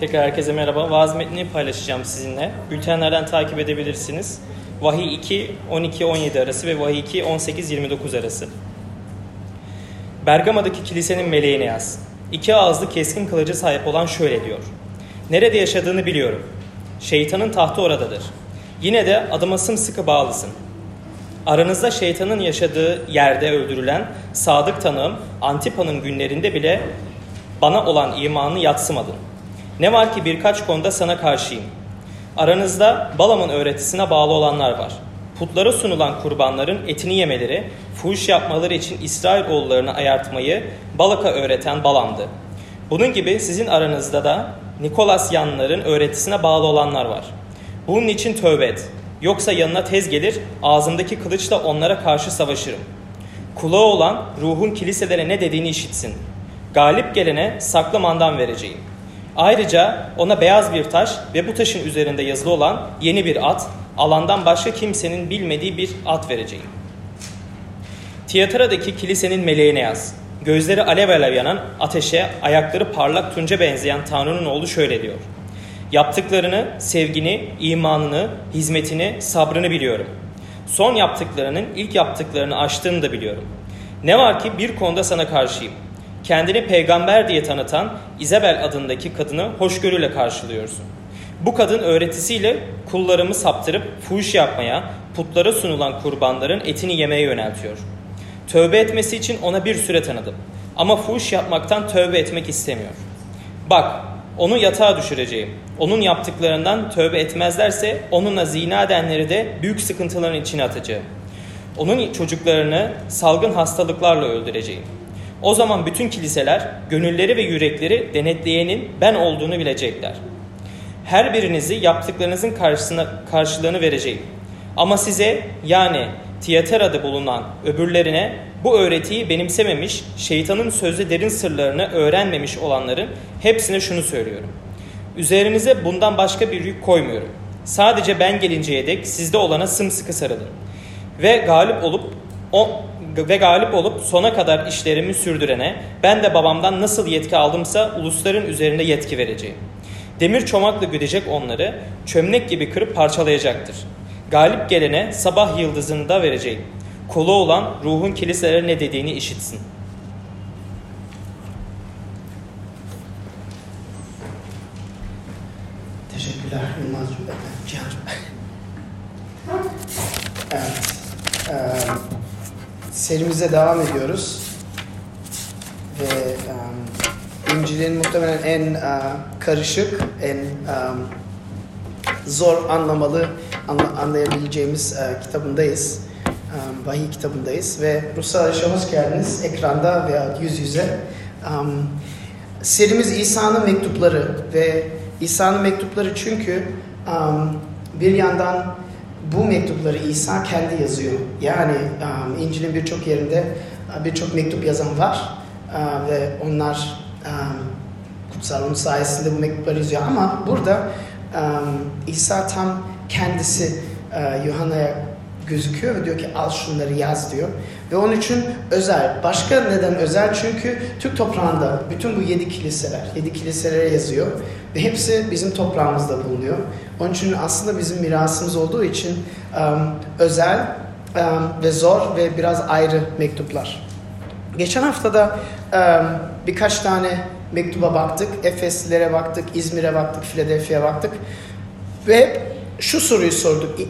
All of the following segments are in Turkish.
Tekrar herkese merhaba. Vaaz metnini paylaşacağım sizinle. Bültenlerden takip edebilirsiniz. Vahiy 2, 12-17 arası ve Vahiy 2, 18-29 arası. Bergama'daki kilisenin meleğine yaz. İki ağızlı keskin kılıcı sahip olan şöyle diyor. Nerede yaşadığını biliyorum. Şeytanın tahtı oradadır. Yine de adıma sımsıkı bağlısın. Aranızda şeytanın yaşadığı yerde öldürülen sadık tanığım Antipa'nın günlerinde bile bana olan imanını yatsımadın. Ne var ki birkaç konuda sana karşıyım. Aranızda Balam'ın öğretisine bağlı olanlar var. Putlara sunulan kurbanların etini yemeleri, fuhuş yapmaları için İsrail oğullarını ayartmayı Balak'a öğreten Balam'dı. Bunun gibi sizin aranızda da Nikolas yanların öğretisine bağlı olanlar var. Bunun için tövbe et. Yoksa yanına tez gelir, ağzımdaki kılıçla onlara karşı savaşırım. Kulağı olan ruhun kiliselere ne dediğini işitsin. Galip gelene saklı mandan vereceğim. Ayrıca ona beyaz bir taş ve bu taşın üzerinde yazılı olan yeni bir at, alandan başka kimsenin bilmediği bir at vereceğim. Tiyatra'daki kilisenin meleğine yaz. Gözleri alev alev yanan ateşe, ayakları parlak tunca benzeyen Tanrı'nın oğlu şöyle diyor. Yaptıklarını, sevgini, imanını, hizmetini, sabrını biliyorum. Son yaptıklarının ilk yaptıklarını aştığını da biliyorum. Ne var ki bir konuda sana karşıyım. Kendini peygamber diye tanıtan İzabel adındaki kadını hoşgörüyle karşılıyorsun. Bu kadın öğretisiyle kullarımı saptırıp fuhuş yapmaya, putlara sunulan kurbanların etini yemeye yöneltiyor. Tövbe etmesi için ona bir süre tanıdım. Ama fuhuş yapmaktan tövbe etmek istemiyor. Bak, onu yatağa düşüreceğim. Onun yaptıklarından tövbe etmezlerse onunla zina edenleri de büyük sıkıntıların içine atacağım. Onun çocuklarını salgın hastalıklarla öldüreceğim. O zaman bütün kiliseler gönülleri ve yürekleri denetleyenin ben olduğunu bilecekler. Her birinizi yaptıklarınızın karşısına, karşılığını vereceğim. Ama size yani Tiyatra'da bulunan öbürlerine bu öğretiyi benimsememiş, şeytanın sözde derin sırlarını öğrenmemiş olanların hepsine şunu söylüyorum. Üzerinize bundan başka bir yük koymuyorum. Sadece ben gelinceye dek sizde olana sımsıkı sarılın. Ve galip olup o ve galip olup sona kadar işlerimi sürdürene ben de babamdan nasıl yetki aldımsa ulusların üzerinde yetki vereceğim. Demir çomakla güdecek onları, çömlek gibi kırıp parçalayacaktır. Galip gelene sabah yıldızını da vereceğim. Kolu olan ruhun kiliselere ne dediğini işitsin. Serimize devam ediyoruz. Ve um, İncil'in muhtemelen en uh, karışık, en um, zor anlamalı, anla, anlayabileceğimiz uh, kitabındayız. Um, Vahiy kitabındayız. Ve Ruhsal Yaşam hoş geldiniz. Ekranda veya yüz yüze. Um, serimiz İsa'nın mektupları ve İsa'nın mektupları çünkü um, bir yandan bu mektupları İsa kendi yazıyor. Yani um, İncil'in birçok yerinde birçok mektup yazan var uh, ve onlar um, kutsal onun sayesinde bu mektupları yazıyor. Ama burada um, İsa tam kendisi uh, Yuhanna'ya gözüküyor ve diyor ki al şunları yaz diyor. Ve onun için özel. Başka neden özel? Çünkü Türk toprağında bütün bu yedi kiliseler, yedi kiliselere yazıyor. Ve hepsi bizim toprağımızda bulunuyor. Onun için aslında bizim mirasımız olduğu için um, özel um, ve zor ve biraz ayrı mektuplar. Geçen haftada um, birkaç tane mektuba baktık. Efeslilere baktık, İzmir'e baktık, Philadelphia'ya baktık. Ve şu soruyu sorduk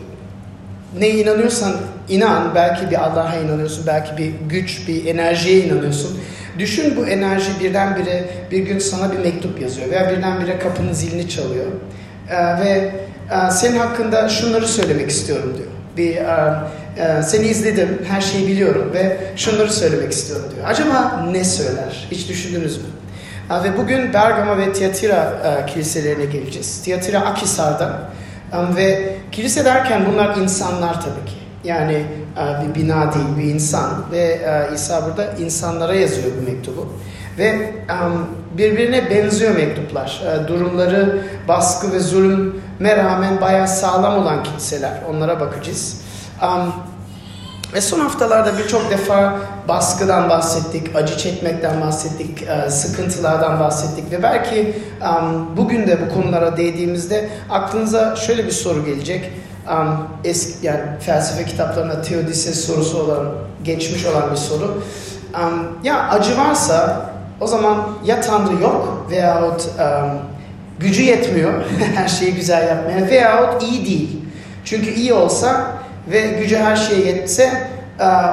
ne inanıyorsan inan, belki bir Allah'a inanıyorsun, belki bir güç, bir enerjiye inanıyorsun. Düşün bu enerji birdenbire bir gün sana bir mektup yazıyor veya birdenbire kapının zilini çalıyor. Ee, ve e, senin hakkında şunları söylemek istiyorum diyor. Bir e, e, seni izledim, her şeyi biliyorum ve şunları söylemek istiyorum diyor. Acaba ne söyler? Hiç düşündünüz mü? E, ve bugün Bergama ve Tiyatira e, kiliselerine geleceğiz. Tiyatira Akhisar'da ve kilise derken bunlar insanlar tabii ki. Yani bir bina değil, bir insan. Ve İsa burada insanlara yazıyor bu mektubu. Ve birbirine benziyor mektuplar. Durumları baskı ve zulüme rağmen bayağı sağlam olan kiliseler. Onlara bakacağız. Ve son haftalarda birçok defa baskıdan bahsettik, acı çekmekten bahsettik, e, sıkıntılardan bahsettik ve belki bugün de bu konulara değdiğimizde aklınıza şöyle bir soru gelecek. Eski yani felsefe kitaplarında teodises sorusu olan, geçmiş olan bir soru. Ya acı varsa o zaman ya Tanrı yok veyahut gücü yetmiyor her şeyi güzel yapmaya veyahut iyi değil. Çünkü iyi olsa ve gücü her şeye yetse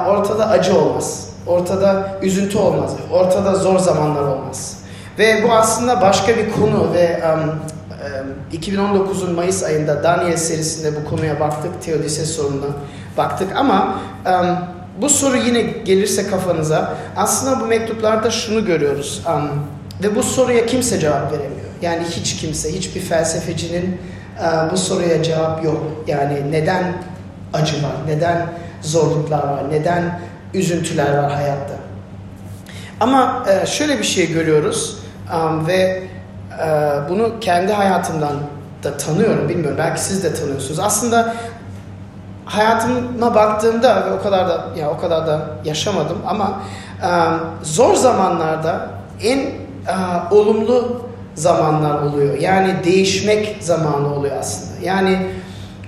ortada acı olmaz. Ortada üzüntü olmaz. Ortada zor zamanlar olmaz. Ve bu aslında başka bir konu ve um, um, 2019'un Mayıs ayında Daniel serisinde bu konuya baktık. Teodise sorununa baktık ama bu soru yine gelirse kafanıza aslında bu mektuplarda şunu görüyoruz. Ve bu soruya kimse cevap veremiyor. Yani hiç kimse, hiçbir felsefecinin bu soruya cevap yok. Yani neden acı var, neden zorluklar var, neden üzüntüler var hayatta. Ama uh, şöyle bir şey görüyoruz ve uh, bunu kendi hayatımdan da tanıyorum, bilmiyorum. Belki siz de tanıyorsunuz. Aslında hayatıma baktığımda ve o kadar da ya o kadar da yaşamadım ama zor zamanlarda en olumlu zamanlar oluyor. Yani değişmek zamanı oluyor aslında. Yani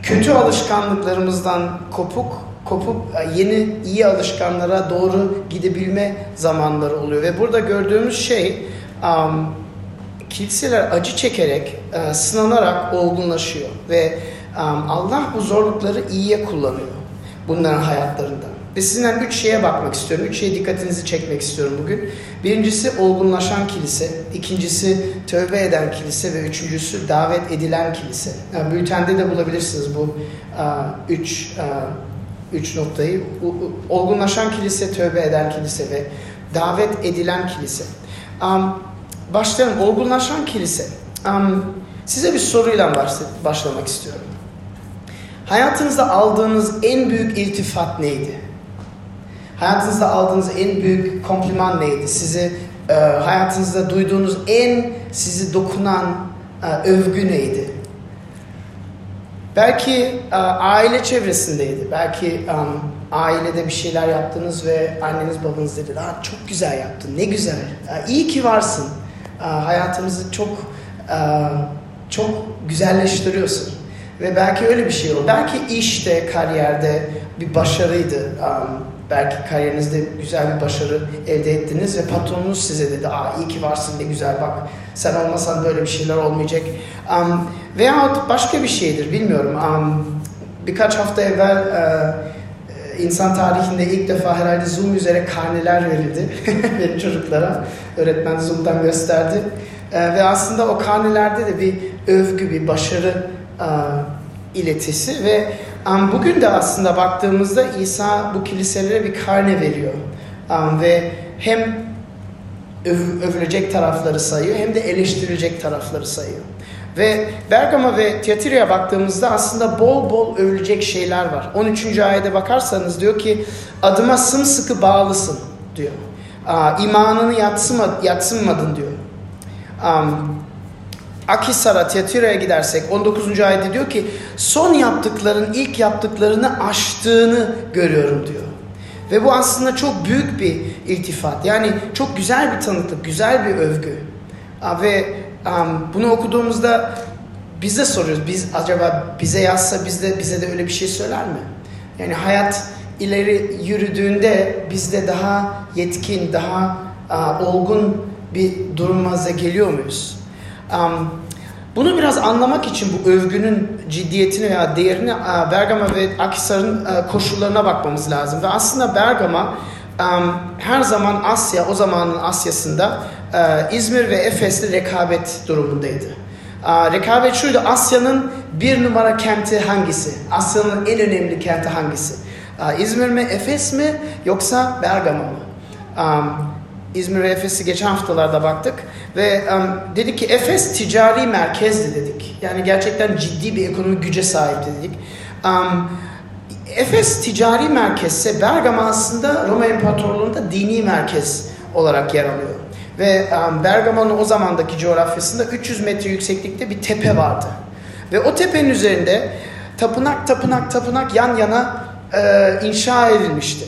kötü alışkanlıklarımızdan kopuk kopup yeni iyi alışkanlara doğru gidebilme zamanları oluyor ve burada gördüğümüz şey um, kiliseler acı çekerek, uh, sınanarak olgunlaşıyor ve um, Allah bu zorlukları iyiye kullanıyor bunların hayatlarında. Ve sizinle üç şeye bakmak istiyorum. Üç şeye dikkatinizi çekmek istiyorum bugün. Birincisi olgunlaşan kilise. ikincisi tövbe eden kilise ve üçüncüsü davet edilen kilise. Yani bültende de bulabilirsiniz bu uh, üç, uh, üç noktayı. Olgunlaşan kilise, tövbe eden kilise ve davet edilen kilise. Um, başlayalım. Olgunlaşan kilise. Um, size bir soruyla başlamak istiyorum. Hayatınızda aldığınız en büyük iltifat neydi? Hayatınızda aldığınız en büyük kompliman neydi? Sizi e, hayatınızda duyduğunuz en sizi dokunan e, övgü neydi? Belki e, aile çevresindeydi. Belki um, ailede bir şeyler yaptınız ve anneniz babanız dedi, Aa, çok güzel yaptın, ne güzel, e, iyi ki varsın. E, hayatımızı çok e, çok güzelleştiriyorsun. Ve belki öyle bir şey oldu. Belki işte, kariyerde bir başarıydı. Um, belki kariyerinizde güzel bir başarı elde ettiniz ve patronunuz size dedi, aa iyi ki varsın ne güzel bak sen olmasan böyle bir şeyler olmayacak. Um, veyahut başka bir şeydir bilmiyorum. Um, birkaç hafta evvel uh, insan tarihinde ilk defa herhalde Zoom üzere karneler verildi benim çocuklara. Öğretmen Zoom'dan gösterdi. Uh, ve aslında o karnelerde de bir övgü, bir başarı uh, iletisi ve um, bugün de aslında baktığımızda İsa bu kiliselere bir karne veriyor um, ve hem öv, övülecek tarafları sayıyor hem de eleştirilecek tarafları sayıyor. Ve Bergama ve Tiatira'ya baktığımızda aslında bol bol övülecek şeyler var. 13. ayete bakarsanız diyor ki adıma sımsıkı bağlısın diyor. Uh, imanını yatsınmadın diyor. Um, Akisar'a, Tiatira'ya gidersek 19. ayette diyor ki son yaptıkların ilk yaptıklarını aştığını görüyorum diyor. Ve bu aslında çok büyük bir iltifat. Yani çok güzel bir tanıklık, güzel bir övgü. Ve bunu okuduğumuzda biz de soruyoruz. Biz acaba bize yazsa biz de, bize de öyle bir şey söyler mi? Yani hayat ileri yürüdüğünde biz de daha yetkin, daha olgun bir duruma geliyor muyuz? Bunu biraz anlamak için bu övgünün ciddiyetini veya değerini Bergama ve Akhisar'ın koşullarına bakmamız lazım. Ve aslında Bergama her zaman Asya, o zamanın Asya'sında İzmir ve Efes'le rekabet durumundaydı. Rekabet şuydu, Asya'nın bir numara kenti hangisi? Asya'nın en önemli kenti hangisi? İzmir mi, Efes mi yoksa Bergama mı? İzmir ve Efes'i geçen haftalarda baktık ve um, dedik ki Efes ticari merkezdi dedik. Yani gerçekten ciddi bir ekonomik güce sahipti dedik. Um, Efes ticari merkezse Bergama aslında Roma İmparatorluğu'nda dini merkez olarak yer alıyor. Ve um, Bergama'nın o zamandaki coğrafyasında 300 metre yükseklikte bir tepe vardı. Ve o tepenin üzerinde tapınak tapınak tapınak yan yana e, inşa edilmişti.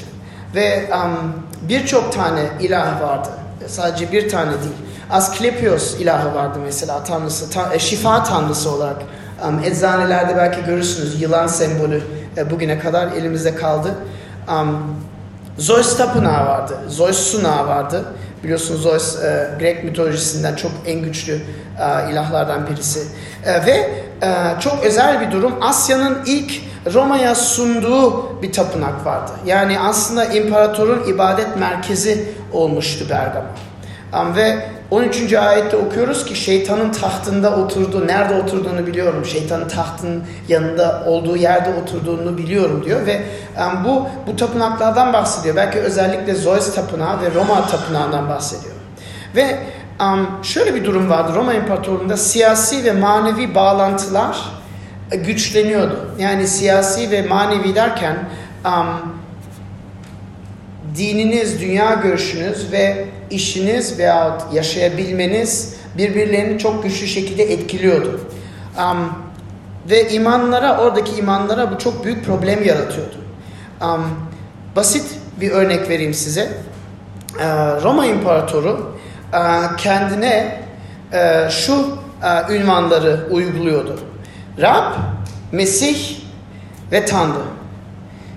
Ve um, birçok tane ilah vardı. Sadece bir tane değil. Asklepios ilahı vardı mesela tanrısı, ta, e, şifa tanrısı olarak. Um, eczanelerde belki görürsünüz yılan sembolü e, bugüne kadar elimizde kaldı. Um, Zeus tapınağı vardı, Zeus sunağı vardı. Biliyorsunuz Zeus e, Grek mitolojisinden çok en güçlü e, ilahlardan birisi. E, ve e, çok özel bir durum Asya'nın ilk Roma'ya sunduğu bir tapınak vardı. Yani aslında imparatorun ibadet merkezi olmuştu Bergama. Ve 13. ayette okuyoruz ki şeytanın tahtında oturduğu, nerede oturduğunu biliyorum. Şeytanın tahtının yanında olduğu yerde oturduğunu biliyorum diyor ve bu bu tapınaklardan bahsediyor. Belki özellikle Zeus tapınağı ve Roma tapınağından bahsediyor. Ve şöyle bir durum vardı Roma İmparatorluğu'nda siyasi ve manevi bağlantılar güçleniyordu. Yani siyasi ve manevi derken dininiz, dünya görüşünüz ve işiniz veya yaşayabilmeniz birbirlerini çok güçlü şekilde etkiliyordu. Um, ve imanlara, oradaki imanlara bu çok büyük problem yaratıyordu. Um, basit bir örnek vereyim size. Uh, Roma İmparatoru uh, kendine uh, şu uh, ünvanları uyguluyordu. Rab, Mesih ve Tanrı.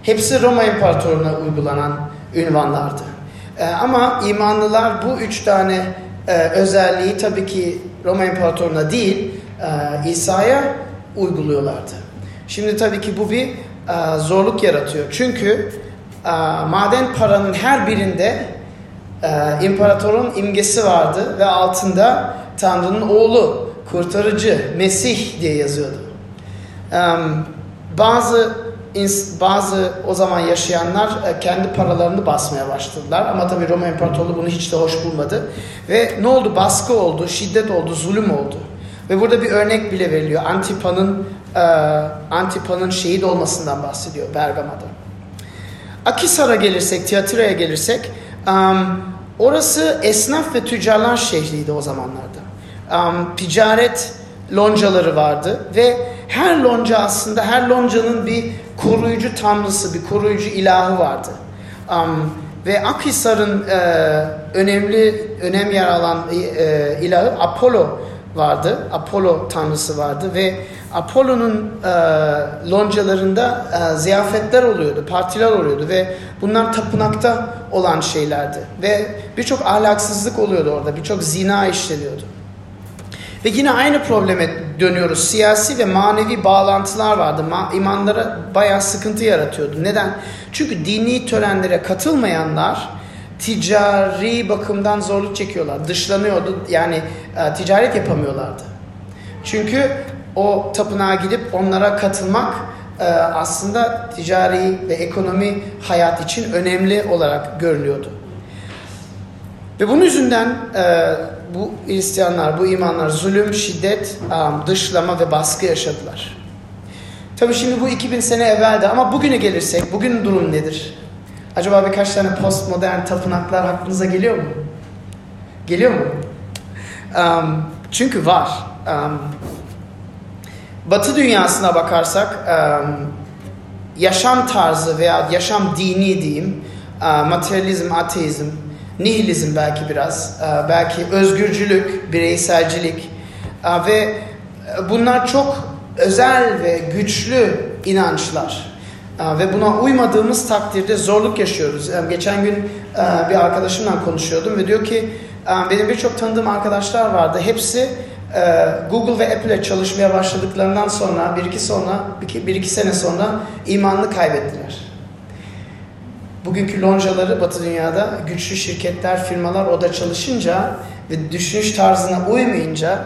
Hepsi Roma İmparatorluğu'na uygulanan ünvanlardı. E, ama imanlılar bu üç tane e, özelliği tabii ki Roma İmparatorluğu'na değil e, İsa'ya uyguluyorlardı. Şimdi tabii ki bu bir e, zorluk yaratıyor. Çünkü maden paranın her birinde imparatorun imgesi vardı ve altında Tanrı'nın oğlu, kurtarıcı, Mesih diye yazıyordu. Bazı bazı o zaman yaşayanlar e, kendi paralarını basmaya başladılar. Ama tabi Roma İmparatorluğu bunu hiç de hoş bulmadı. Ve ne oldu? Baskı oldu, şiddet oldu, zulüm oldu. Ve burada bir örnek bile veriliyor. Antipa'nın e, Antipa'nın şehit olmasından bahsediyor Bergama'da. Akisar'a gelirsek, Tiatira'ya gelirsek orası esnaf ve tüccarlar şehriydi o zamanlarda. Ticaret loncaları vardı ve her lonca aslında her loncanın bir koruyucu tanrısı, bir koruyucu ilahı vardı. Um, ve Akhisar'ın e, önemli önem yer alan e, ilahı Apollo vardı. Apollo tanrısı vardı ve Apollo'nun e, loncalarında e, ziyafetler oluyordu, partiler oluyordu ve bunlar tapınakta olan şeylerdi. Ve birçok ahlaksızlık oluyordu orada, birçok zina işleniyordu. Ve yine aynı probleme dönüyoruz. Siyasi ve manevi bağlantılar vardı. Ma imanlara bayağı sıkıntı yaratıyordu. Neden? Çünkü dini törenlere katılmayanlar ticari bakımdan zorluk çekiyorlar. Dışlanıyordu. Yani e, ticaret yapamıyorlardı. Çünkü o tapınağa gidip onlara katılmak e, aslında ticari ve ekonomi hayat için önemli olarak görünüyordu. Ve bunun yüzünden e, bu Hristiyanlar, bu imanlar zulüm, şiddet, um, dışlama ve baskı yaşadılar. Tabi şimdi bu 2000 sene evvelde ama bugüne gelirsek, bugün durum nedir? Acaba birkaç tane postmodern tapınaklar aklınıza geliyor mu? Geliyor mu? Um, çünkü var. Um, batı dünyasına bakarsak um, yaşam tarzı veya yaşam dini diyeyim, uh, materyalizm, ateizm, nihilizm belki biraz, e, belki özgürcülük, bireyselcilik e, ve e, bunlar çok özel ve güçlü inançlar. Ve buna uymadığımız takdirde zorluk yaşıyoruz. Geçen gün bir arkadaşımla konuşuyordum ve diyor ki benim birçok tanıdığım arkadaşlar vardı. Hepsi Google ve Apple'e çalışmaya başladıklarından sonra bir iki sonra bir iki sene sonra imanını kaybettiler. Bugünkü loncaları Batı dünyada güçlü şirketler, firmalar oda çalışınca ve düşünüş tarzına uymayınca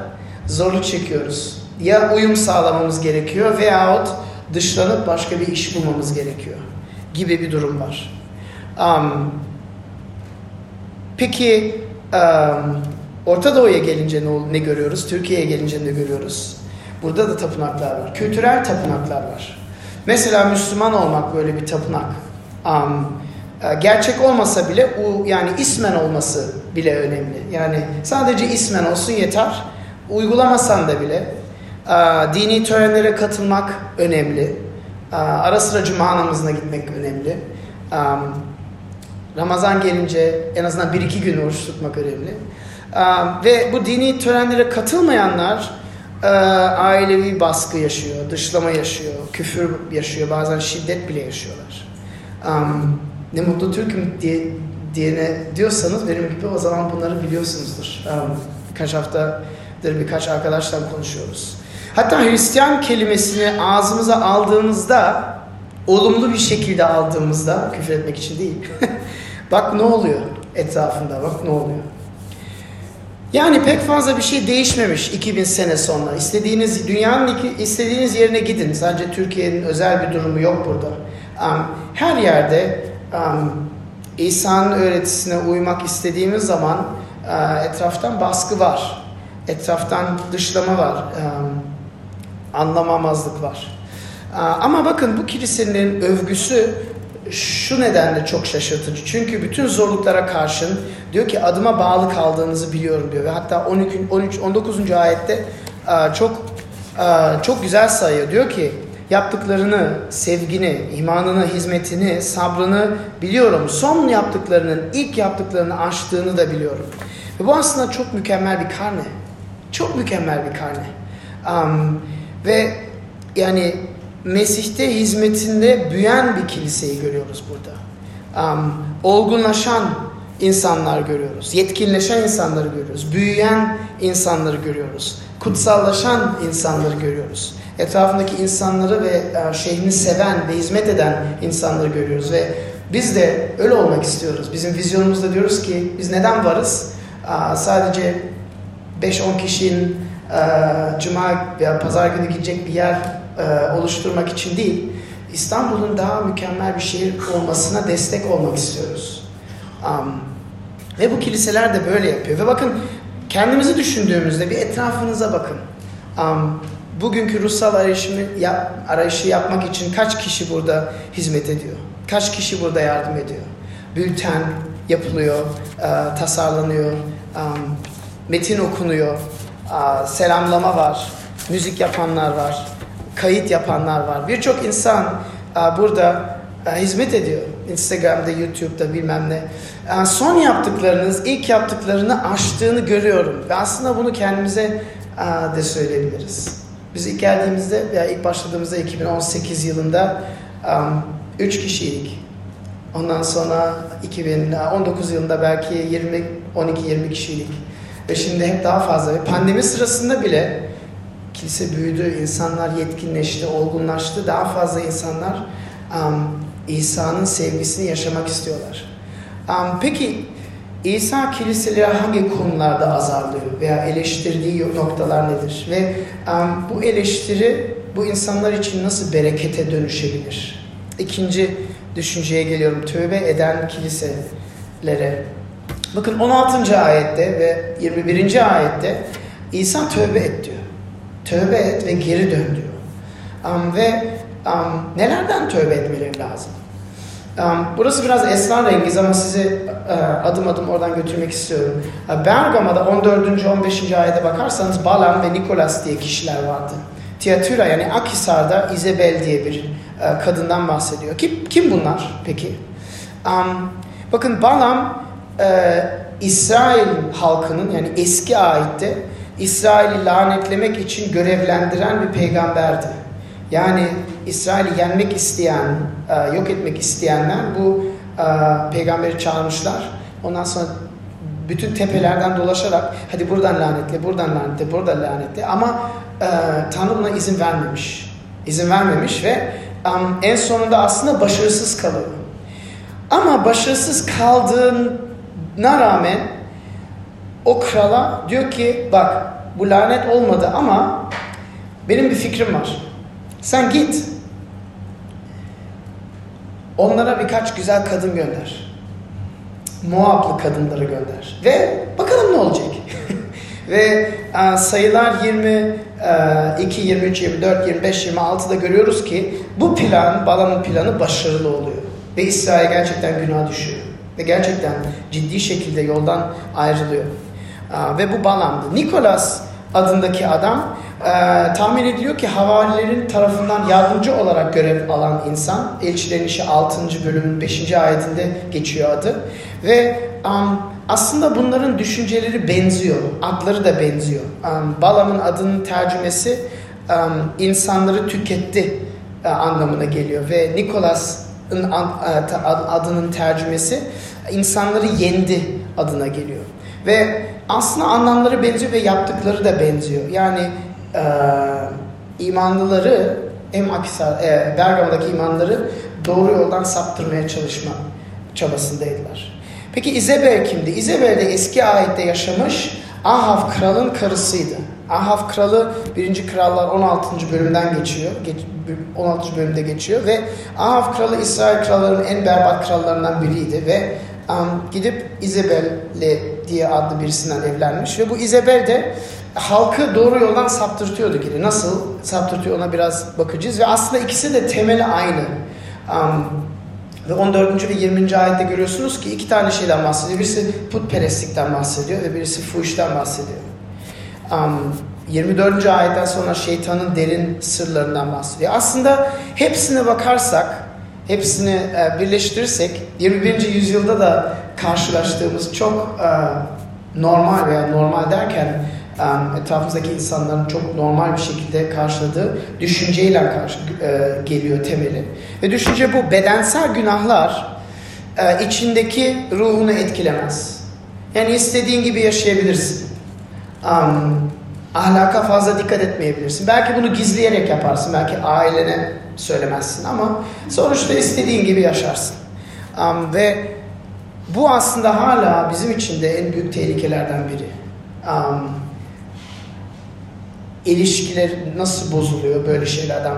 zorluk çekiyoruz. Ya uyum sağlamamız gerekiyor veyahut dışlanıp başka bir iş bulmamız gerekiyor gibi bir durum var. Um, peki um, Orta Doğu'ya gelince ne, ne görüyoruz? Türkiye'ye gelince ne görüyoruz? Burada da tapınaklar var. Kültürel tapınaklar var. Mesela Müslüman olmak böyle bir tapınak. Um, gerçek olmasa bile o yani ismen olması bile önemli. Yani sadece ismen olsun yeter. Uygulamasan da bile dini törenlere katılmak önemli. Ara sıra cuma namazına gitmek önemli. Ramazan gelince en azından bir iki gün oruç tutmak önemli. Ve bu dini törenlere katılmayanlar e, ailevi baskı yaşıyor, dışlama yaşıyor, küfür yaşıyor, bazen şiddet bile yaşıyorlar. Um, ne mutlu Türk'üm diye, diyene diyorsanız benim gibi o zaman bunları biliyorsunuzdur. Um, birkaç haftadır birkaç arkadaşla konuşuyoruz. Hatta Hristiyan kelimesini ağzımıza aldığımızda, olumlu bir şekilde aldığımızda, küfür etmek için değil, bak ne oluyor etrafında, bak ne oluyor. Yani pek fazla bir şey değişmemiş 2000 sene sonra. İstediğiniz dünyanın istediğiniz yerine gidin. Sadece Türkiye'nin özel bir durumu yok burada. Um, her yerde um, İsa'nın öğretisine uymak istediğimiz zaman uh, etraftan baskı var. Etraftan dışlama var. Um, anlamamazlık var. Uh, ama bakın bu kilisenin övgüsü şu nedenle çok şaşırtıcı. Çünkü bütün zorluklara karşın diyor ki adıma bağlı kaldığınızı biliyorum diyor. Ve hatta 12, 13, 19. ayette çok çok güzel sayıyor. Diyor ki yaptıklarını, sevgini, imanını, hizmetini, sabrını biliyorum. Son yaptıklarının, ilk yaptıklarını aştığını da biliyorum. Ve bu aslında çok mükemmel bir karne. Çok mükemmel bir karne. Um, ve yani Mesih'te hizmetinde büyüyen bir kiliseyi görüyoruz burada. Um, olgunlaşan insanlar görüyoruz. Yetkinleşen insanları görüyoruz. Büyüyen insanları görüyoruz. Kutsallaşan insanları görüyoruz. Etrafındaki insanları ve e, şehrini seven ve hizmet eden insanları görüyoruz. Ve biz de öyle olmak istiyoruz. Bizim vizyonumuzda diyoruz ki biz neden varız? Sadece 5-10 kişinin e, cuma veya pazar günü gidecek bir yer e, oluşturmak için değil, İstanbul'un daha mükemmel bir şehir olmasına destek olmak istiyoruz. Ve bu kiliseler de böyle yapıyor. Ve bakın kendimizi düşündüğümüzde bir etrafınıza bakın. Bugünkü ruhsal arayışını yap, arayışı yapmak için kaç kişi burada hizmet ediyor? Kaç kişi burada yardım ediyor? Bülten yapılıyor, e, tasarlanıyor, um, metin okunuyor, e, selamlama var, müzik yapanlar var, kayıt yapanlar var. Birçok insan e, burada e, hizmet ediyor. Instagram'da, YouTube'da bilmem ne. E, son yaptıklarınız, ilk yaptıklarını aştığını görüyorum. Ve aslında bunu kendimize de söyleyebiliriz. Biz ilk geldiğimizde veya ilk başladığımızda 2018 yılında 3 kişiydik. Ondan sonra 2019 yılında belki 20 12-20 kişiydik. Ve şimdi hep daha fazla. Ve pandemi sırasında bile kilise büyüdü, insanlar yetkinleşti, olgunlaştı. Daha fazla insanlar um, İsa'nın sevgisini yaşamak istiyorlar. Um, peki İsa kiliseleri hangi konularda azarlıyor veya eleştirdiği noktalar nedir? Ve um, bu eleştiri bu insanlar için nasıl berekete dönüşebilir? İkinci düşünceye geliyorum. Tövbe eden kiliselere. Bakın 16. ayette ve 21. ayette İsa tövbe et diyor. Tövbe et ve geri dön diyor. Um, ve um, nelerden tövbe etmeleri lazım? Um, burası biraz esrarengiz ama sizi uh, adım adım oradan götürmek istiyorum. Uh, Bergama'da 14. 15. ayete bakarsanız Balan ve Nikolas diye kişiler vardı. Tiatyra yani Akhisar'da Isabel diye bir uh, kadından bahsediyor. Kim, kim bunlar peki? Um, bakın Balam İsrail halkının yani eski aitte İsrail'i lanetlemek için görevlendiren bir peygamberdi. Yani İsrail'i yenmek isteyen, e, yok etmek isteyenler bu e, peygamberi çağırmışlar. Ondan sonra bütün tepelerden dolaşarak hadi buradan lanetle, buradan lanetle, buradan lanetle ama e, Tanrı buna izin vermemiş. İzin vermemiş ve en sonunda aslında başarısız kalıyor. Ama başarısız kaldığına rağmen o krala diyor ki bak bu lanet olmadı ama benim bir fikrim var. Sen git. Onlara birkaç güzel kadın gönder. Moablı kadınları gönder. Ve bakalım ne olacak. Ve e, sayılar 22, 23, 24, 25, 26'da görüyoruz ki bu plan, Balam'ın planı başarılı oluyor. Ve İsrail gerçekten günah düşüyor. Ve gerçekten ciddi şekilde yoldan ayrılıyor. Ve bu Balam'dı. Nikolas adındaki adam e, tahmin ediliyor ki havarilerin tarafından yardımcı olarak görev alan insan. Elçilerin işi 6. bölümün 5. ayetinde geçiyor adı. Ve um, aslında bunların düşünceleri benziyor, adları da benziyor. Um, Balam'ın adının tercümesi um, insanları tüketti uh, anlamına geliyor ve Nikolas'ın uh, adının tercümesi insanları yendi adına geliyor. Ve aslında anlamları benziyor ve yaptıkları da benziyor. Yani e, imanlıları hem Akisar, e, Bergama'daki imanları doğru yoldan saptırmaya çalışma çabasındaydılar. Peki İzebel kimdi? İzebel de eski ayette yaşamış Ahav kralın karısıydı. Ahav kralı 1. Krallar 16. bölümden geçiyor. 16. bölümde geçiyor ve Ahav kralı İsrail krallarının en berbat krallarından biriydi ve um, gidip Isabel diye adlı birisinden evlenmiş ve bu Isabel de halkı doğru yoldan saptırtıyordu gibi. Nasıl saptırtıyor ona biraz bakacağız ve aslında ikisi de temeli aynı. Um, ve 14. ve 20. ayette görüyorsunuz ki iki tane şeyden bahsediyor. Birisi putperestlikten bahsediyor ve birisi fuhuştan bahsediyor. Um, 24. ayetten sonra şeytanın derin sırlarından bahsediyor. Aslında hepsine bakarsak hepsini e, birleştirirsek 21. yüzyılda da karşılaştığımız çok e, normal veya normal derken e, etrafımızdaki insanların çok normal bir şekilde karşıladığı düşünceyle karşı geliyor temeli. Ve düşünce bu bedensel günahlar içindeki ruhunu etkilemez. Yani istediğin gibi yaşayabilirsin. Um, ahlaka fazla dikkat etmeyebilirsin. Belki bunu gizleyerek yaparsın. Belki ailene söylemezsin ama sonuçta istediğin gibi yaşarsın. Um, ve bu aslında hala bizim için de en büyük tehlikelerden biri. Um, ilişkiler nasıl bozuluyor böyle şeylerden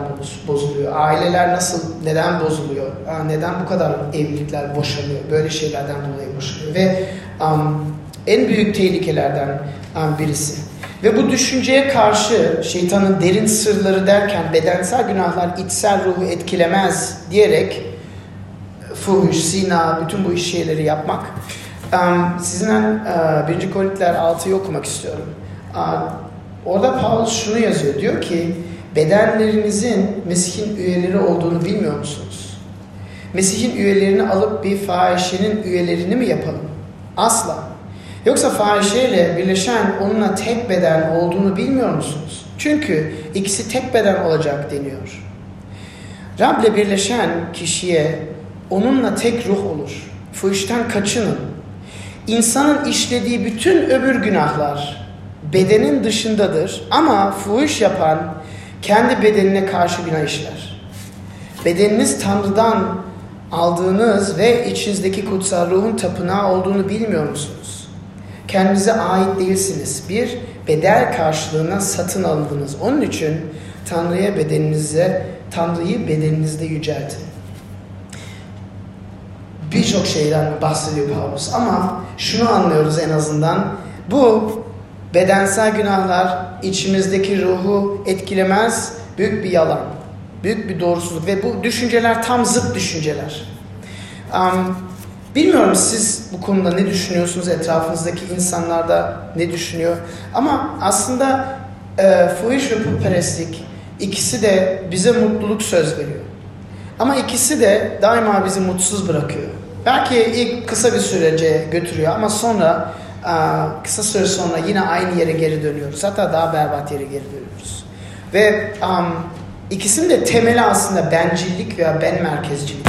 bozuluyor aileler nasıl neden bozuluyor neden bu kadar evlilikler boşanıyor böyle şeylerden dolayı boşanıyor ve um, en büyük tehlikelerden um, birisi ve bu düşünceye karşı şeytanın derin sırları derken bedensel günahlar içsel ruhu etkilemez diyerek fuhuş, sina, bütün bu iş şeyleri yapmak. Sizinle 1. Korintiler 6'yı okumak istiyorum. Orada Paulus şunu yazıyor. Diyor ki bedenlerinizin Mesih'in üyeleri olduğunu bilmiyor musunuz? Mesih'in üyelerini alıp bir fahişenin üyelerini mi yapalım? Asla. Yoksa fahişeyle birleşen onunla tek beden olduğunu bilmiyor musunuz? Çünkü ikisi tek beden olacak deniyor. Rab'le birleşen kişiye onunla tek ruh olur. Fıhıştan kaçının. İnsanın işlediği bütün öbür günahlar bedenin dışındadır ama fuhuş yapan kendi bedenine karşı günah işler. Bedeniniz Tanrı'dan aldığınız ve içinizdeki kutsal ruhun tapınağı olduğunu bilmiyor musunuz? Kendinize ait değilsiniz. Bir bedel karşılığına satın alındınız. Onun için Tanrı'ya bedeninize, Tanrı'yı bedeninizde yüceltin. Birçok şeyden bahsediyor Paulus ama şunu anlıyoruz en azından. Bu bedensel günahlar içimizdeki ruhu etkilemez. Büyük bir yalan. Büyük bir doğrusuzluk ve bu düşünceler tam zıt düşünceler. Um, Bilmiyorum siz bu konuda ne düşünüyorsunuz, etrafınızdaki insanlar da ne düşünüyor. Ama aslında e, fuhuş ve putperestlik ikisi de bize mutluluk söz veriyor. Ama ikisi de daima bizi mutsuz bırakıyor. Belki ilk kısa bir sürece götürüyor ama sonra e, kısa süre sonra yine aynı yere geri dönüyoruz. Hatta daha berbat yere geri dönüyoruz. Ve um, ikisinin de temeli aslında bencillik veya ben merkezcilik.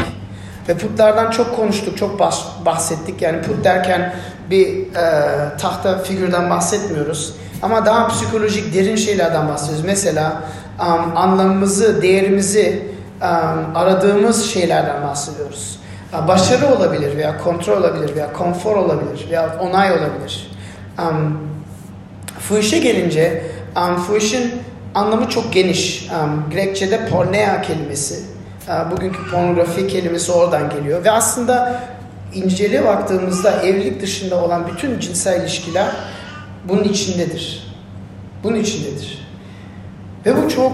Ve putlardan çok konuştuk, çok bahsettik. Yani put derken bir e, tahta figürden bahsetmiyoruz. Ama daha psikolojik, derin şeylerden bahsediyoruz. Mesela um, anlamımızı, değerimizi um, aradığımız şeylerden bahsediyoruz. Başarı olabilir veya kontrol olabilir veya konfor olabilir veya onay olabilir. Um, fuhuşa gelince um, fuhuşun anlamı çok geniş. Um, Grekçe'de pornea kelimesi bugünkü pornografi kelimesi oradan geliyor. Ve aslında inceliğe baktığımızda evlilik dışında olan bütün cinsel ilişkiler bunun içindedir. Bunun içindedir. Ve bu çok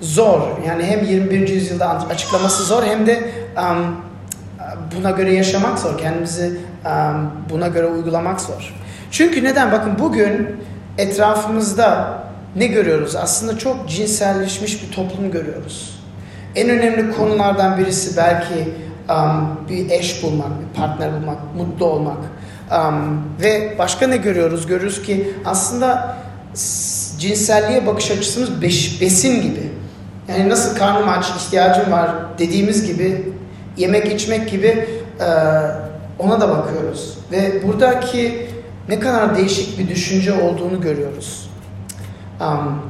zor. Yani hem 21. yüzyılda açıklaması zor hem de um, buna göre yaşamak zor. Kendimizi um, buna göre uygulamak zor. Çünkü neden? Bakın bugün etrafımızda ne görüyoruz? Aslında çok cinselleşmiş bir toplum görüyoruz. En önemli konulardan birisi belki um, bir eş bulmak, bir partner bulmak, mutlu olmak. Um, ve başka ne görüyoruz? Görüyoruz ki aslında cinselliğe bakış açısımız beş, besin gibi. Yani nasıl karnım aç, ihtiyacım var dediğimiz gibi yemek içmek gibi e, ona da bakıyoruz. Ve buradaki ne kadar değişik bir düşünce olduğunu görüyoruz. Um,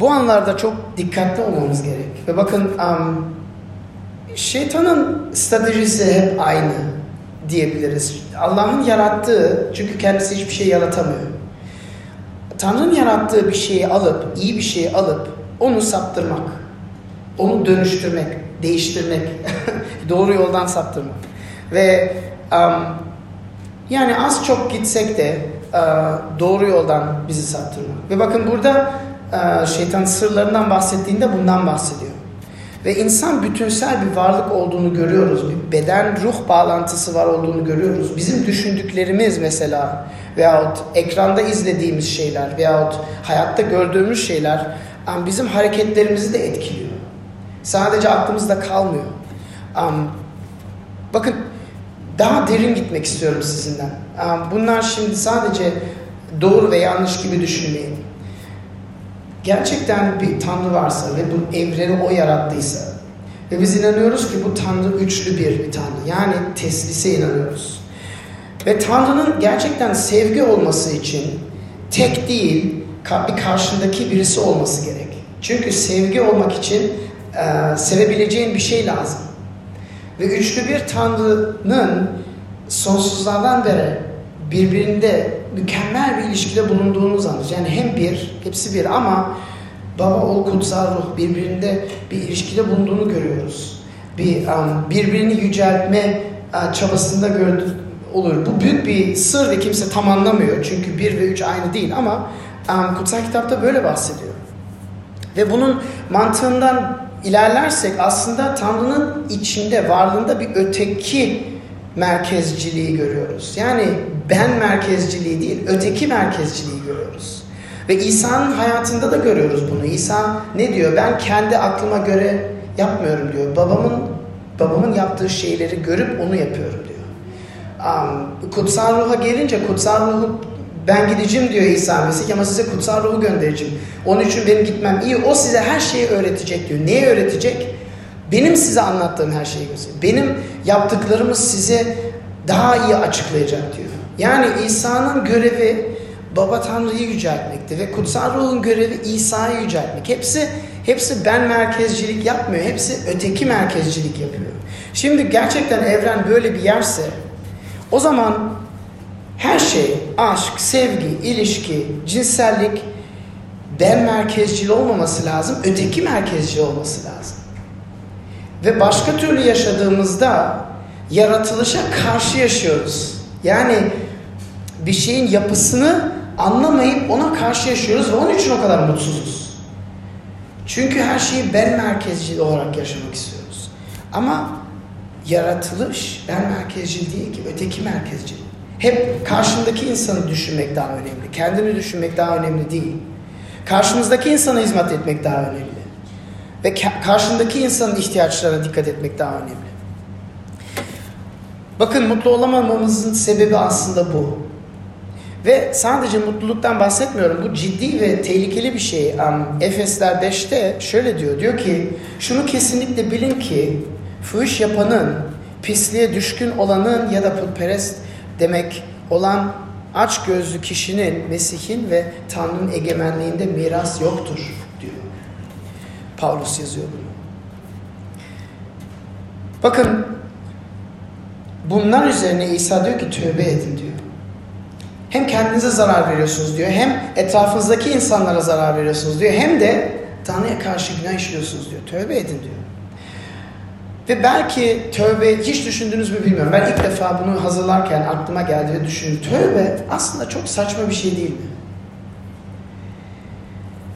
bu anlarda çok dikkatli olmamız gerek. Ve bakın um, şeytanın stratejisi hep aynı diyebiliriz. Allah'ın yarattığı, çünkü kendisi hiçbir şey yaratamıyor. Tanrı'nın yarattığı bir şeyi alıp, iyi bir şeyi alıp onu saptırmak, onu dönüştürmek, değiştirmek, doğru yoldan saptırmak. Ve um, yani az çok gitsek de uh, doğru yoldan bizi saptırmak. Ve bakın burada uh, şeytan sırlarından bahsettiğinde bundan bahsediyor. Ve insan bütünsel bir varlık olduğunu görüyoruz. Bir beden ruh bağlantısı var olduğunu görüyoruz. Bizim düşündüklerimiz mesela veyahut ekranda izlediğimiz şeyler veyahut hayatta gördüğümüz şeyler bizim hareketlerimizi de etkiliyor. Sadece aklımızda kalmıyor. bakın daha derin gitmek istiyorum sizinden. bunlar şimdi sadece doğru ve yanlış gibi düşünmeyin gerçekten bir Tanrı varsa ve bu evreni o yarattıysa ve biz inanıyoruz ki bu Tanrı üçlü bir, bir Tanrı. Yani teslise inanıyoruz. Ve Tanrı'nın gerçekten sevgi olması için tek değil bir karşındaki birisi olması gerek. Çünkü sevgi olmak için e, sevebileceğin bir şey lazım. Ve üçlü bir Tanrı'nın sonsuzlardan beri birbirinde mükemmel bir ilişkide bulunduğunuz anız. Yani hem bir, hepsi bir ama baba, oğul, kutsal ruh birbirinde bir ilişkide bulunduğunu görüyoruz. Bir um, birbirini yüceltme uh, çabasında gördük olur. Bu büyük bir sır ve kimse tam anlamıyor. Çünkü bir ve üç aynı değil ama um, kutsal kitapta böyle bahsediyor. Ve bunun mantığından ilerlersek aslında Tanrı'nın içinde, varlığında bir öteki merkezciliği görüyoruz. Yani ben merkezciliği değil, öteki merkezciliği görüyoruz. Ve İsa'nın hayatında da görüyoruz bunu. İsa ne diyor? Ben kendi aklıma göre yapmıyorum diyor. Babamın babamın yaptığı şeyleri görüp onu yapıyorum diyor. Um, kutsal ruha gelince kutsal ruhu ben gideceğim diyor İsa Mesih ama size kutsal ruhu göndereceğim. Onun için benim gitmem iyi. O size her şeyi öğretecek diyor. Neyi öğretecek? Benim size anlattığım her şeyi gösteriyor. Benim yaptıklarımı size daha iyi açıklayacak diyor. Yani İsa'nın görevi Baba Tanrı'yı yüceltmekti ve kutsal ruhun görevi İsa'yı yüceltmek. Hepsi hepsi ben merkezcilik yapmıyor. Hepsi öteki merkezcilik yapıyor. Şimdi gerçekten evren böyle bir yerse o zaman her şey aşk, sevgi, ilişki, cinsellik ben merkezcil olmaması lazım, öteki merkezci olması lazım. Ve başka türlü yaşadığımızda yaratılışa karşı yaşıyoruz. Yani bir şeyin yapısını anlamayıp ona karşı yaşıyoruz ve onun için o kadar mutsuzuz. Çünkü her şeyi ben merkezci olarak yaşamak istiyoruz. Ama yaratılış ben merkezci değil ki, öteki merkezci. Hep karşındaki insanı düşünmek daha önemli. Kendini düşünmek daha önemli değil. Karşımızdaki insana hizmet etmek daha önemli. Ve karşındaki insanın ihtiyaçlarına dikkat etmek daha önemli. Bakın mutlu olamamamızın sebebi aslında bu. Ve sadece mutluluktan bahsetmiyorum. Bu ciddi ve tehlikeli bir şey. Um, Efesler 5'te şöyle diyor. Diyor ki şunu kesinlikle bilin ki fuhuş yapanın, pisliğe düşkün olanın ya da putperest demek olan aç gözlü kişinin Mesih'in ve Tanrı'nın egemenliğinde miras yoktur. Paulus yazıyor bunu. Bakın bunlar üzerine İsa diyor ki tövbe edin diyor. Hem kendinize zarar veriyorsunuz diyor. Hem etrafınızdaki insanlara zarar veriyorsunuz diyor. Hem de Tanrı'ya karşı günah işliyorsunuz diyor. Tövbe edin diyor. Ve belki tövbe hiç düşündünüz mü bilmiyorum. Ben ilk defa bunu hazırlarken aklıma geldi ve düşündüm. Tövbe aslında çok saçma bir şey değil mi?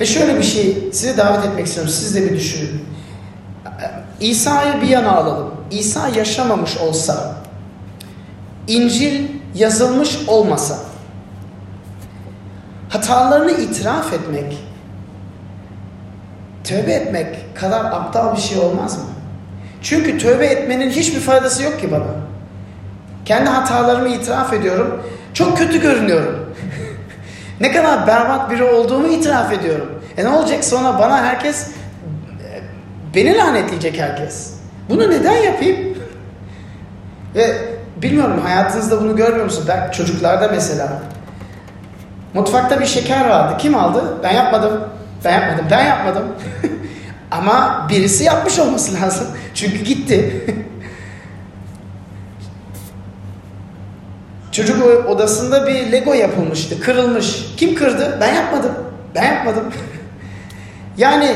Ve şöyle bir şey size davet etmek istiyorum. Siz de bir düşünün. İsa'yı bir yana alalım. İsa yaşamamış olsa, İncil yazılmış olmasa, hatalarını itiraf etmek, tövbe etmek kadar aptal bir şey olmaz mı? Çünkü tövbe etmenin hiçbir faydası yok ki bana. Kendi hatalarımı itiraf ediyorum. Çok kötü görünüyorum. Ne kadar berbat biri olduğumu itiraf ediyorum. E ne olacak sonra bana herkes beni lanetleyecek herkes. Bunu neden yapayım? Ve bilmiyorum hayatınızda bunu görmüyor musunuz? Çocuklarda mesela. Mutfakta bir şeker vardı. Kim aldı? Ben yapmadım. Ben yapmadım. Ben yapmadım. Ama birisi yapmış olması lazım. Çünkü gitti. Çocuk odasında bir Lego yapılmıştı. Kırılmış. Kim kırdı? Ben yapmadım. Ben yapmadım. yani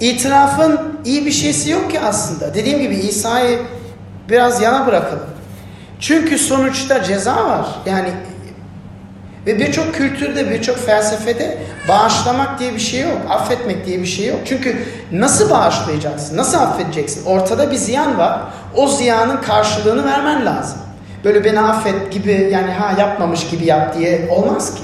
itirafın iyi bir şeysi yok ki aslında. Dediğim gibi İsa'yı biraz yana bırakalım. Çünkü sonuçta ceza var. Yani ve birçok kültürde, birçok felsefede bağışlamak diye bir şey yok. Affetmek diye bir şey yok. Çünkü nasıl bağışlayacaksın? Nasıl affedeceksin? Ortada bir ziyan var. O ziyanın karşılığını vermen lazım. Böyle beni affet gibi yani ha yapmamış gibi yap diye olmaz ki.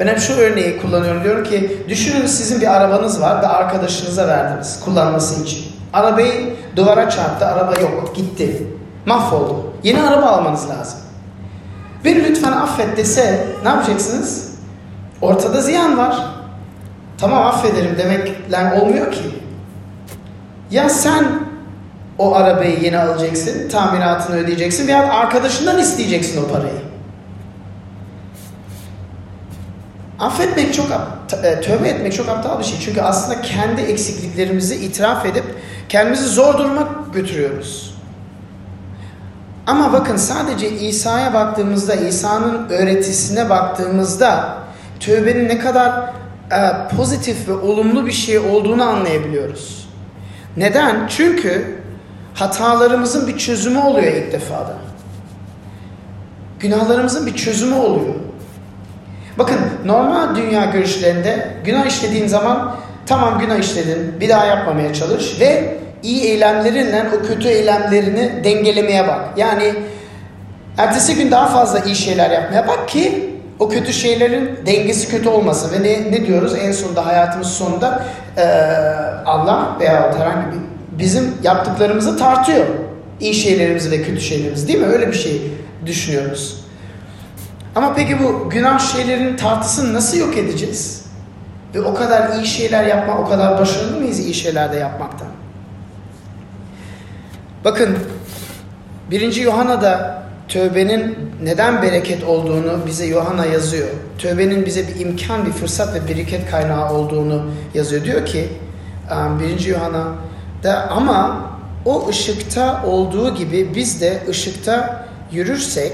Ben hep şu örneği kullanıyorum. Diyorum ki düşünün sizin bir arabanız var ve arkadaşınıza verdiniz kullanması için. Arabayı duvara çarptı, araba yok, gitti. Mahvoldu. Yeni araba almanız lazım. Beni lütfen affet dese ne yapacaksınız? Ortada ziyan var. Tamam affederim demekle olmuyor ki. Ya sen o arabayı yeni alacaksın, tamiratını ödeyeceksin veya arkadaşından isteyeceksin o parayı. Affetmek çok, e, tövbe etmek çok aptal bir şey. Çünkü aslında kendi eksikliklerimizi itiraf edip kendimizi zor duruma götürüyoruz. Ama bakın sadece İsa'ya baktığımızda, İsa'nın öğretisine baktığımızda tövbenin ne kadar e, pozitif ve olumlu bir şey olduğunu anlayabiliyoruz. Neden? Çünkü hatalarımızın bir çözümü oluyor ilk defada. Günahlarımızın bir çözümü oluyor. Bakın normal dünya görüşlerinde günah işlediğin zaman tamam günah işledin bir daha yapmamaya çalış ve iyi eylemlerinden o kötü eylemlerini dengelemeye bak. Yani ertesi gün daha fazla iyi şeyler yapmaya bak ki o kötü şeylerin dengesi kötü olmasın. Ve ne, ne diyoruz en sonunda hayatımız sonunda e, Allah veya herhangi bir bizim yaptıklarımızı tartıyor. İyi şeylerimizi ve kötü şeylerimizi değil mi? Öyle bir şey düşünüyoruz. Ama peki bu günah şeylerin tartısını nasıl yok edeceğiz? Ve o kadar iyi şeyler yapma, o kadar başarılı mıyız iyi şeyler de yapmaktan? Bakın 1. Yuhanna'da tövbenin neden bereket olduğunu bize Yuhanna yazıyor. Tövbenin bize bir imkan, bir fırsat ve bereket kaynağı olduğunu yazıyor. Diyor ki 1. Yuhanna'da ama o ışıkta olduğu gibi biz de ışıkta yürürsek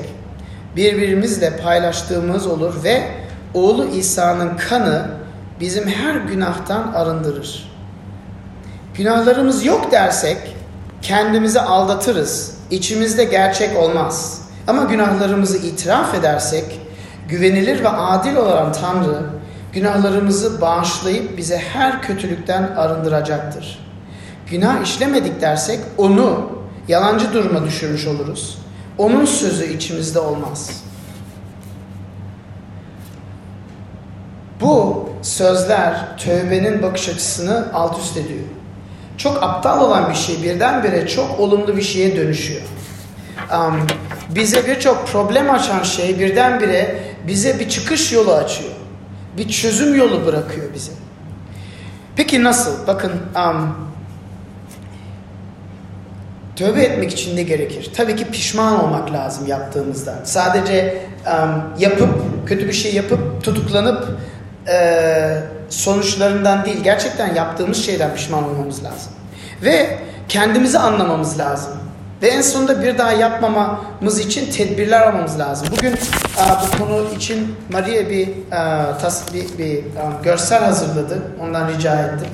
birbirimizle paylaştığımız olur ve oğlu İsa'nın kanı bizim her günahtan arındırır. Günahlarımız yok dersek kendimizi aldatırız. İçimizde gerçek olmaz. Ama günahlarımızı itiraf edersek güvenilir ve adil olan Tanrı günahlarımızı bağışlayıp bize her kötülükten arındıracaktır. Günah işlemedik dersek onu yalancı duruma düşürmüş oluruz. Onun sözü içimizde olmaz. Bu sözler tövbenin bakış açısını alt üst ediyor. Çok aptal olan bir şey birdenbire çok olumlu bir şeye dönüşüyor. Um, bize birçok problem açan şey birdenbire bize bir çıkış yolu açıyor. Bir çözüm yolu bırakıyor bize. Peki nasıl? Bakın um, tövbe etmek için ne gerekir? Tabii ki pişman olmak lazım yaptığımızda. Sadece um, yapıp, kötü bir şey yapıp, tutuklanıp e, sonuçlarından değil, gerçekten yaptığımız şeyden pişman olmamız lazım. Ve kendimizi anlamamız lazım. Ve en sonunda bir daha yapmamamız için tedbirler almamız lazım. Bugün e, bu konu için Maria bir, e, tas, bir, bir e, görsel hazırladı. Ondan rica ettim.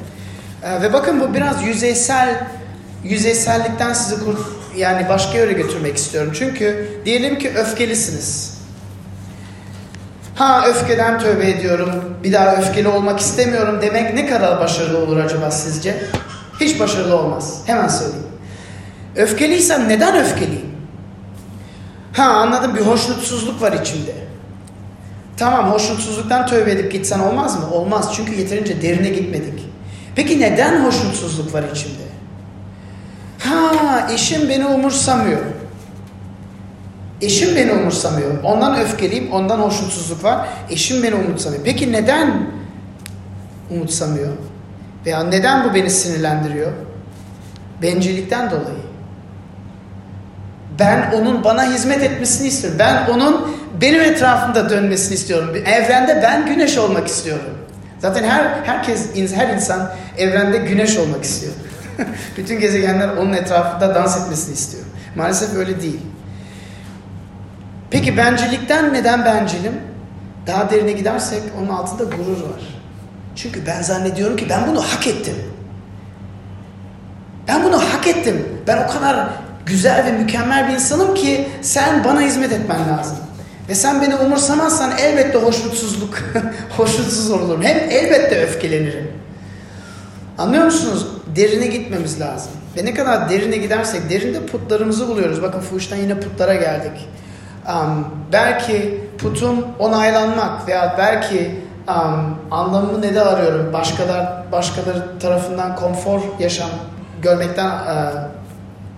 E, ve bakın bu biraz yüzeysel yüzeysellikten sizi kur, yani başka yere götürmek istiyorum. Çünkü diyelim ki öfkelisiniz. Ha öfkeden tövbe ediyorum, bir daha öfkeli olmak istemiyorum demek ne kadar başarılı olur acaba sizce? Hiç başarılı olmaz. Hemen söyleyeyim. Öfkeliysem neden öfkeliyim? Ha anladım bir hoşnutsuzluk var içimde. tamam hoşnutsuzluktan tövbe edip gitsen olmaz mı? Olmaz çünkü yeterince derine gitmedik. Peki neden hoşnutsuzluk var içimde? Ha eşim beni umursamıyor. Eşim beni umursamıyor. Ondan öfkeliyim, ondan hoşnutsuzluk var. Eşim beni umursamıyor. Peki neden umursamıyor? Veya neden bu beni sinirlendiriyor? Bencillikten dolayı. Ben onun bana hizmet etmesini istiyorum. Ben onun benim etrafımda dönmesini istiyorum. Evrende ben güneş olmak istiyorum. Zaten her herkes her insan evrende güneş olmak istiyor. Bütün gezegenler onun etrafında dans etmesini istiyor. Maalesef öyle değil. Peki bencillikten neden bencilim? Daha derine gidersek onun altında gurur var. Çünkü ben zannediyorum ki ben bunu hak ettim. Ben bunu hak ettim. Ben o kadar güzel ve mükemmel bir insanım ki sen bana hizmet etmen lazım. Ve sen beni umursamazsan elbette hoşnutsuzluk, hoşnutsuz olurum. Hem elbette öfkelenirim. Anlıyor musunuz? Derine gitmemiz lazım. Ve ne kadar derine gidersek derinde putlarımızı buluyoruz. Bakın fuhuştan yine putlara geldik. Um, belki putum onaylanmak veya belki um, anlamını ne de arıyorum. Başkalar başkaları tarafından konfor yaşam görmekten uh,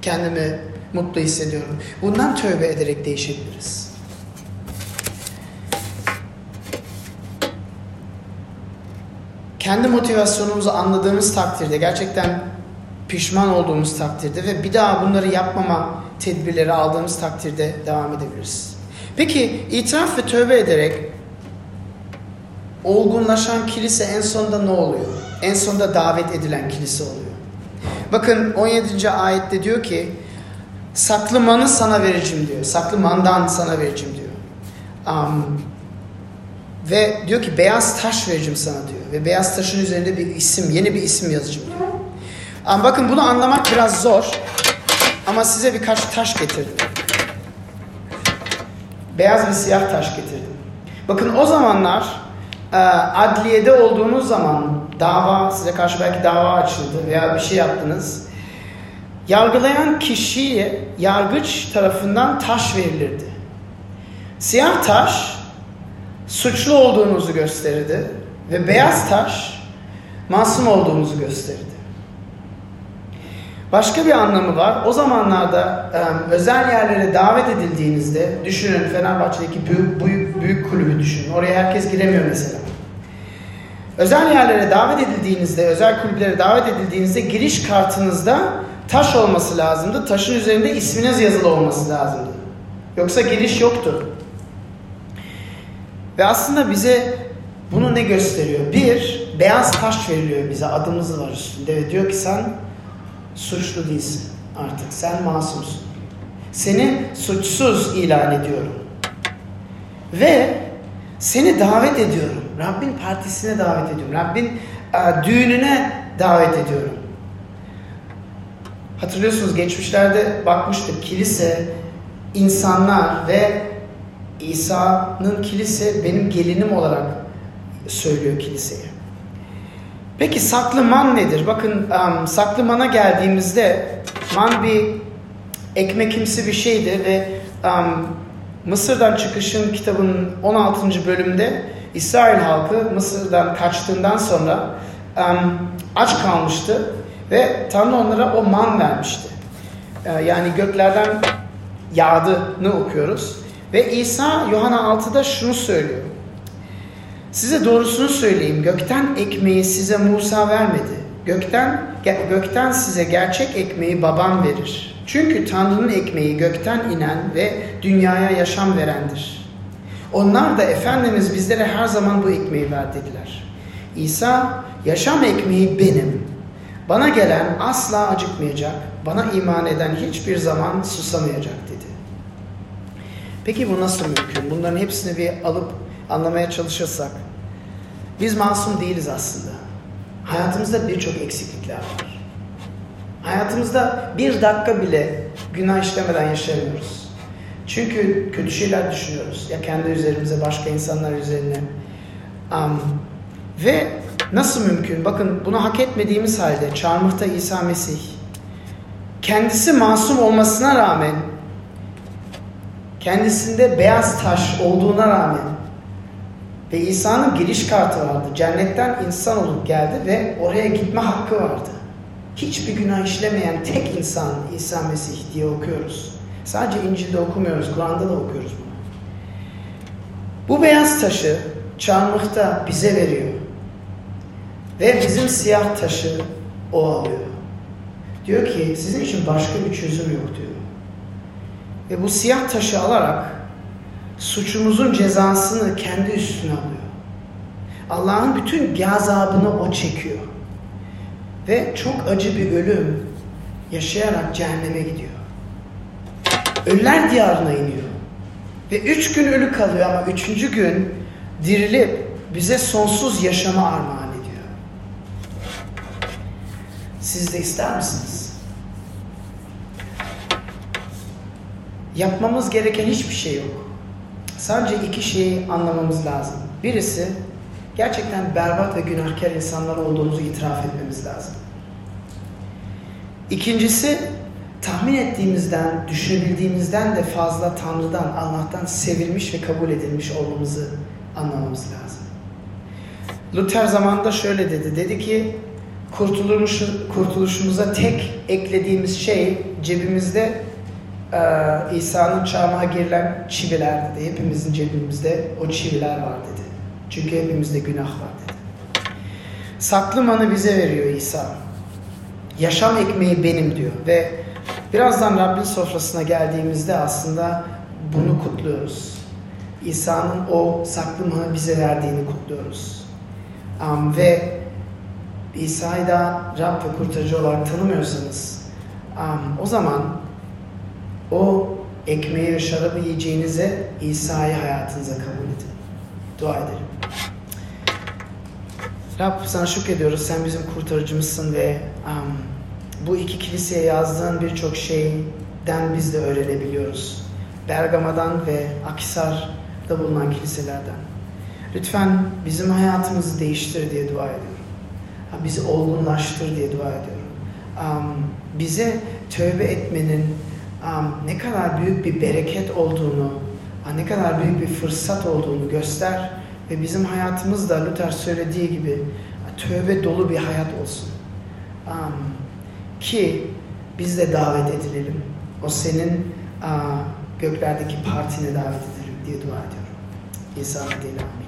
kendimi mutlu hissediyorum. Bundan tövbe ederek değişebiliriz. Kendi motivasyonumuzu anladığımız takdirde, gerçekten pişman olduğumuz takdirde ve bir daha bunları yapmama tedbirleri aldığımız takdirde devam edebiliriz. Peki itiraf ve tövbe ederek olgunlaşan kilise en sonunda ne oluyor? En sonunda davet edilen kilise oluyor. Bakın 17. ayette diyor ki saklı manı sana vereceğim diyor. Saklı mandan sana vereceğim diyor. Um, ve diyor ki beyaz taş vereceğim sana diyor. Ve beyaz taşın üzerinde bir isim, yeni bir isim diyor. Ama bakın bunu anlamak biraz zor. Ama size birkaç taş getirdim. Beyaz ve siyah taş getirdim. Bakın o zamanlar e, adliyede olduğunuz zaman dava, size karşı belki dava açıldı veya bir şey yaptınız. Yargılayan kişiye yargıç tarafından taş verilirdi. Siyah taş suçlu olduğunuzu gösterirdi ve beyaz taş masum olduğunuzu gösterirdi. Başka bir anlamı var. O zamanlarda özel yerlere davet edildiğinizde düşünün Fenerbahçe'deki büyük, büyük, büyük kulübü düşünün. Oraya herkes giremiyor mesela. Özel yerlere davet edildiğinizde, özel kulüplere davet edildiğinizde giriş kartınızda taş olması lazımdı. Taşın üzerinde isminiz yazılı olması lazımdı. Yoksa giriş yoktu. Ve aslında bize bunu ne gösteriyor? Bir, beyaz taş veriliyor bize. Adımız var üstünde ve diyor ki sen suçlu değilsin artık. Sen masumsun. Seni suçsuz ilan ediyorum. Ve seni davet ediyorum. Rabbin partisine davet ediyorum. Rabbin e, düğününe davet ediyorum. Hatırlıyorsunuz geçmişlerde bakmıştık kilise, insanlar ve İsa'nın kilise benim gelinim olarak söylüyor kiliseye. Peki saklı man nedir? Bakın um, saklı mana geldiğimizde man bir ekmekimsi bir şeydi ve Mısır'dan çıkışın kitabının 16. bölümde İsrail halkı Mısır'dan kaçtığından sonra aç kalmıştı ve Tanrı onlara o man vermişti. Uh, yani göklerden yağdığını okuyoruz. Ve İsa Yohana 6'da şunu söylüyor. Size doğrusunu söyleyeyim. Gökten ekmeği size Musa vermedi. Gökten gökten size gerçek ekmeği babam verir. Çünkü Tanrı'nın ekmeği gökten inen ve dünyaya yaşam verendir. Onlar da Efendimiz bizlere her zaman bu ekmeği ver dediler. İsa, yaşam ekmeği benim. Bana gelen asla acıkmayacak, bana iman eden hiçbir zaman susamayacak dedi. Peki bu nasıl mümkün? Bunların hepsini bir alıp anlamaya çalışırsak. Biz masum değiliz aslında. Hayatımızda birçok eksiklikler var. Hayatımızda bir dakika bile günah işlemeden yaşayamıyoruz. Çünkü kötü şeyler düşünüyoruz. Ya kendi üzerimize, başka insanlar üzerine. Um, ve nasıl mümkün? Bakın bunu hak etmediğimiz halde çarmıhta İsa Mesih kendisi masum olmasına rağmen kendisinde beyaz taş olduğuna rağmen Ve İsa'nın giriş kartı vardı. Cennetten insan olup geldi ve oraya gitme hakkı vardı. Hiçbir günah işlemeyen tek insan İsa Mesih diye okuyoruz. Sadece İncil'de okumuyoruz, Kur'an'da da okuyoruz bunu. Bu beyaz taşı çarmıhta bize veriyor. Ve bizim siyah taşı o alıyor. Diyor ki sizin için başka bir çözüm yok diyor. Ve bu siyah taşı alarak suçumuzun cezasını kendi üstüne alıyor. Allah'ın bütün gazabını o çekiyor. Ve çok acı bir ölüm yaşayarak cehenneme gidiyor. Ölüler diyarına iniyor. Ve üç gün ölü kalıyor ama üçüncü gün dirilip bize sonsuz yaşama armağan ediyor. Siz de ister misiniz? Yapmamız gereken hiçbir şey yok. Sadece iki şeyi anlamamız lazım. Birisi gerçekten berbat ve günahkar insanlar olduğumuzu itiraf etmemiz lazım. İkincisi tahmin ettiğimizden, düşünebildiğimizden de fazla Tanrı'dan, Allah'tan sevilmiş ve kabul edilmiş olmamızı anlamamız lazım. Luther zamanında şöyle dedi. Dedi ki kurtuluş, kurtuluşumuza tek eklediğimiz şey cebimizde e, İsa'nın çarmıha girilen çiviler dedi. Hepimizin cebimizde o çiviler var dedi. Çünkü hepimizde günah var dedi. Saklı manı bize veriyor İsa. Yaşam ekmeği benim diyor ve birazdan Rabbin sofrasına geldiğimizde aslında bunu kutluyoruz. İsa'nın o saklı manı bize verdiğini kutluyoruz. Um, ve İsa'yı da Rab ve kurtarıcı olarak tanımıyorsanız um, o zaman o ekmeği ve şarabı yiyeceğinize İsa'yı hayatınıza kabul edin. Dua edelim. Rab sana şükrediyoruz. Sen bizim kurtarıcımızsın ve um, bu iki kiliseye yazdığın birçok şeyden biz de öğrenebiliyoruz. Bergama'dan ve Akisar'da bulunan kiliselerden. Lütfen bizim hayatımızı değiştir diye dua ediyorum. Bizi olgunlaştır diye dua ediyorum. Um, bize tövbe etmenin ne kadar büyük bir bereket olduğunu, ne kadar büyük bir fırsat olduğunu göster ve bizim hayatımızda Luther söylediği gibi tövbe dolu bir hayat olsun. Ki biz de davet edilelim. O senin göklerdeki partine davet edelim diye dua ediyorum. İsa adıyla.